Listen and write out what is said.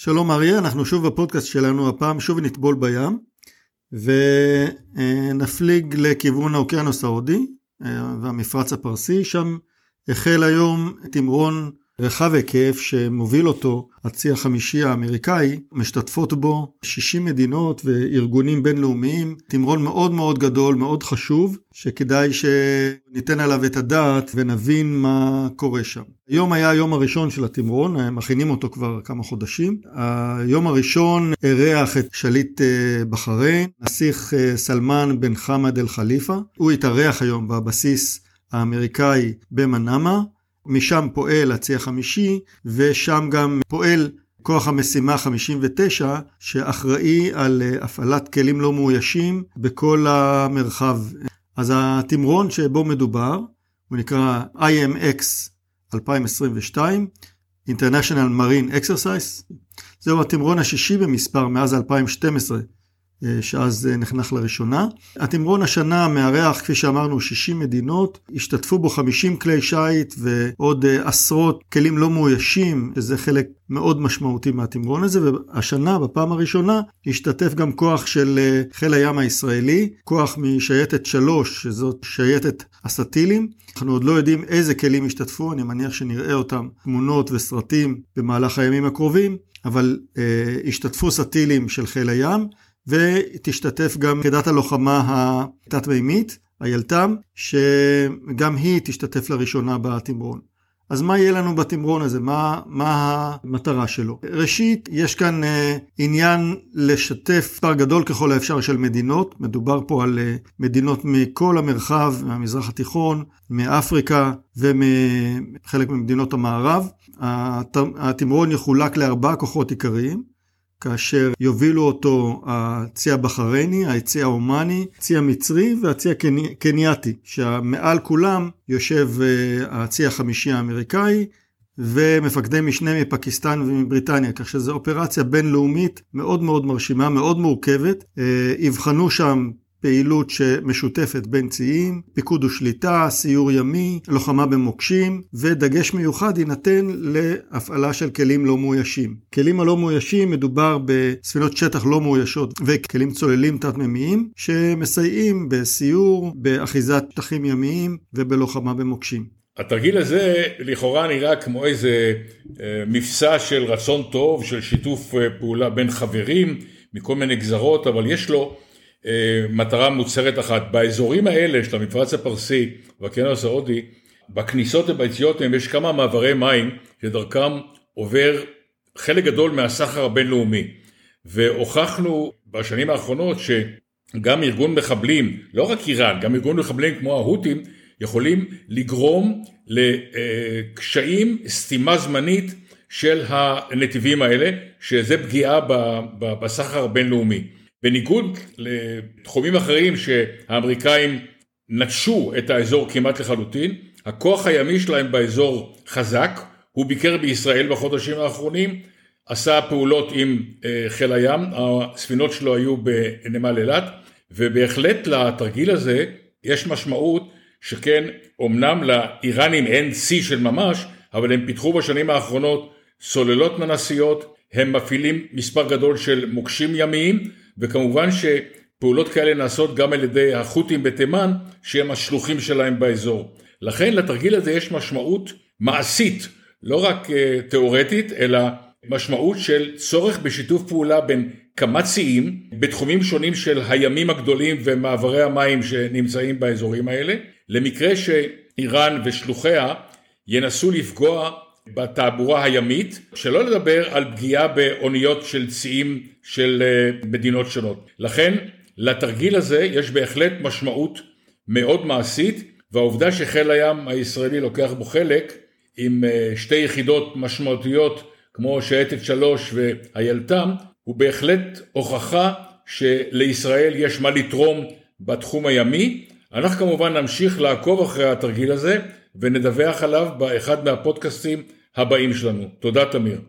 שלום אריה, אנחנו שוב בפודקאסט שלנו, הפעם שוב נטבול בים ונפליג לכיוון האוקיינוס ההודי אה, והמפרץ הפרסי, שם החל היום תמרון רחב היקף שמוביל אותו הצי החמישי האמריקאי, משתתפות בו 60 מדינות וארגונים בינלאומיים, תמרון מאוד מאוד גדול, מאוד חשוב, שכדאי שניתן עליו את הדעת ונבין מה קורה שם. היום היה היום הראשון של התמרון, מכינים אותו כבר כמה חודשים. היום הראשון אירח את שליט אה, בחריין, נסיך אה, סלמן בן חמד אל חליפה. הוא התארח היום בבסיס האמריקאי במנאמה. משם פועל הצי החמישי, ושם גם פועל כוח המשימה 59, שאחראי על אה, הפעלת כלים לא מאוישים בכל המרחב. אז התמרון שבו מדובר, הוא נקרא IMX 2022, International Marine Exercise. זהו התמרון השישי במספר מאז 2012 אה, שאז אה, נחנך לראשונה. התמרון השנה מארח, כפי שאמרנו, 60 מדינות, השתתפו בו 50 כלי שיט ועוד אה, עשרות כלים לא מאוישים, שזה חלק מאוד משמעותי מהתמרון הזה, והשנה, בפעם הראשונה, השתתף גם כוח של חיל הים הישראלי, כוח משייטת 3, שזאת שייטת הסטילים. אנחנו עוד לא יודעים איזה כלים השתתפו, אני מניח שנראה אותם תמונות וסרטים במהלך הימים הקרובים, אבל אה, השתתפו סטילים של חיל הים. ותשתתף גם יחידת הלוחמה התת-מימית, הילת"ם, שגם היא תשתתף לראשונה בתמרון. אז מה יהיה לנו בתמרון הזה? מה, מה המטרה שלו? ראשית, יש כאן אה, עניין לשתף מספר גדול ככל האפשר של מדינות. מדובר פה על אה, מדינות מכל המרחב, מהמזרח התיכון, מאפריקה ומחלק ממדינות המערב. התמרון יחולק לארבעה כוחות עיקריים. כאשר יובילו אותו הצי הבחרייני, הצי האומני, הצי המצרי והצי הקנייתי, שמעל כולם יושב אה, הצי החמישי האמריקאי ומפקדי משנה מפקיסטן ומבריטניה, כך שזו אופרציה בינלאומית מאוד מאוד מרשימה, מאוד מורכבת. אה, יבחנו שם פעילות שמשותפת בין ציים, פיקוד ושליטה, סיור ימי, לוחמה במוקשים, ודגש מיוחד יינתן להפעלה של כלים לא מאוישים. כלים הלא מאוישים מדובר בספינות שטח לא מאוישות וכלים צוללים תת-מימיים, שמסייעים בסיור, באחיזת שטחים ימיים ובלוחמה במוקשים. התרגיל הזה לכאורה נראה כמו איזה אה, מבצע של רצון טוב, של שיתוף אה, פעולה בין חברים מכל מיני גזרות, אבל יש לו מטרה מוצהרת אחת. באזורים האלה של המפרץ הפרסי והקנוס ההודי, בכניסות וביציאות יש כמה מעברי מים שדרכם עובר חלק גדול מהסחר הבינלאומי. והוכחנו בשנים האחרונות שגם ארגון מחבלים, לא רק איראן, גם ארגון מחבלים כמו ההותים, יכולים לגרום לקשיים, סתימה זמנית של הנתיבים האלה, שזה פגיעה בסחר הבינלאומי. בניגוד לתחומים אחרים שהאמריקאים נטשו את האזור כמעט לחלוטין, הכוח הימי שלהם באזור חזק, הוא ביקר בישראל בחודשים האחרונים, עשה פעולות עם אה, חיל הים, הספינות שלו היו בנמל אילת, ובהחלט לתרגיל הזה יש משמעות שכן אמנם לאיראנים אין שיא של ממש, אבל הם פיתחו בשנים האחרונות סוללות מנסיות, הם מפעילים מספר גדול של מוקשים ימיים, וכמובן שפעולות כאלה נעשות גם על ידי החות'ים בתימן, שהם השלוחים שלהם באזור. לכן לתרגיל הזה יש משמעות מעשית, לא רק אה, תיאורטית, אלא משמעות של צורך בשיתוף פעולה בין כמה ציים בתחומים שונים של הימים הגדולים ומעברי המים שנמצאים באזורים האלה, למקרה שאיראן ושלוחיה ינסו לפגוע בתעבורה הימית, שלא לדבר על פגיעה באוניות של ציים של אה, מדינות שונות. לכן לתרגיל הזה יש בהחלט משמעות מאוד מעשית, והעובדה שחיל הים הישראלי לוקח בו חלק עם אה, שתי יחידות משמעותיות כמו שייטת שלוש והילתם, הוא בהחלט הוכחה שלישראל יש מה לתרום בתחום הימי. אנחנו כמובן נמשיך לעקוב אחרי התרגיל הזה ונדווח עליו באחד מהפודקאסטים הבאים שלנו. תודה תמיר.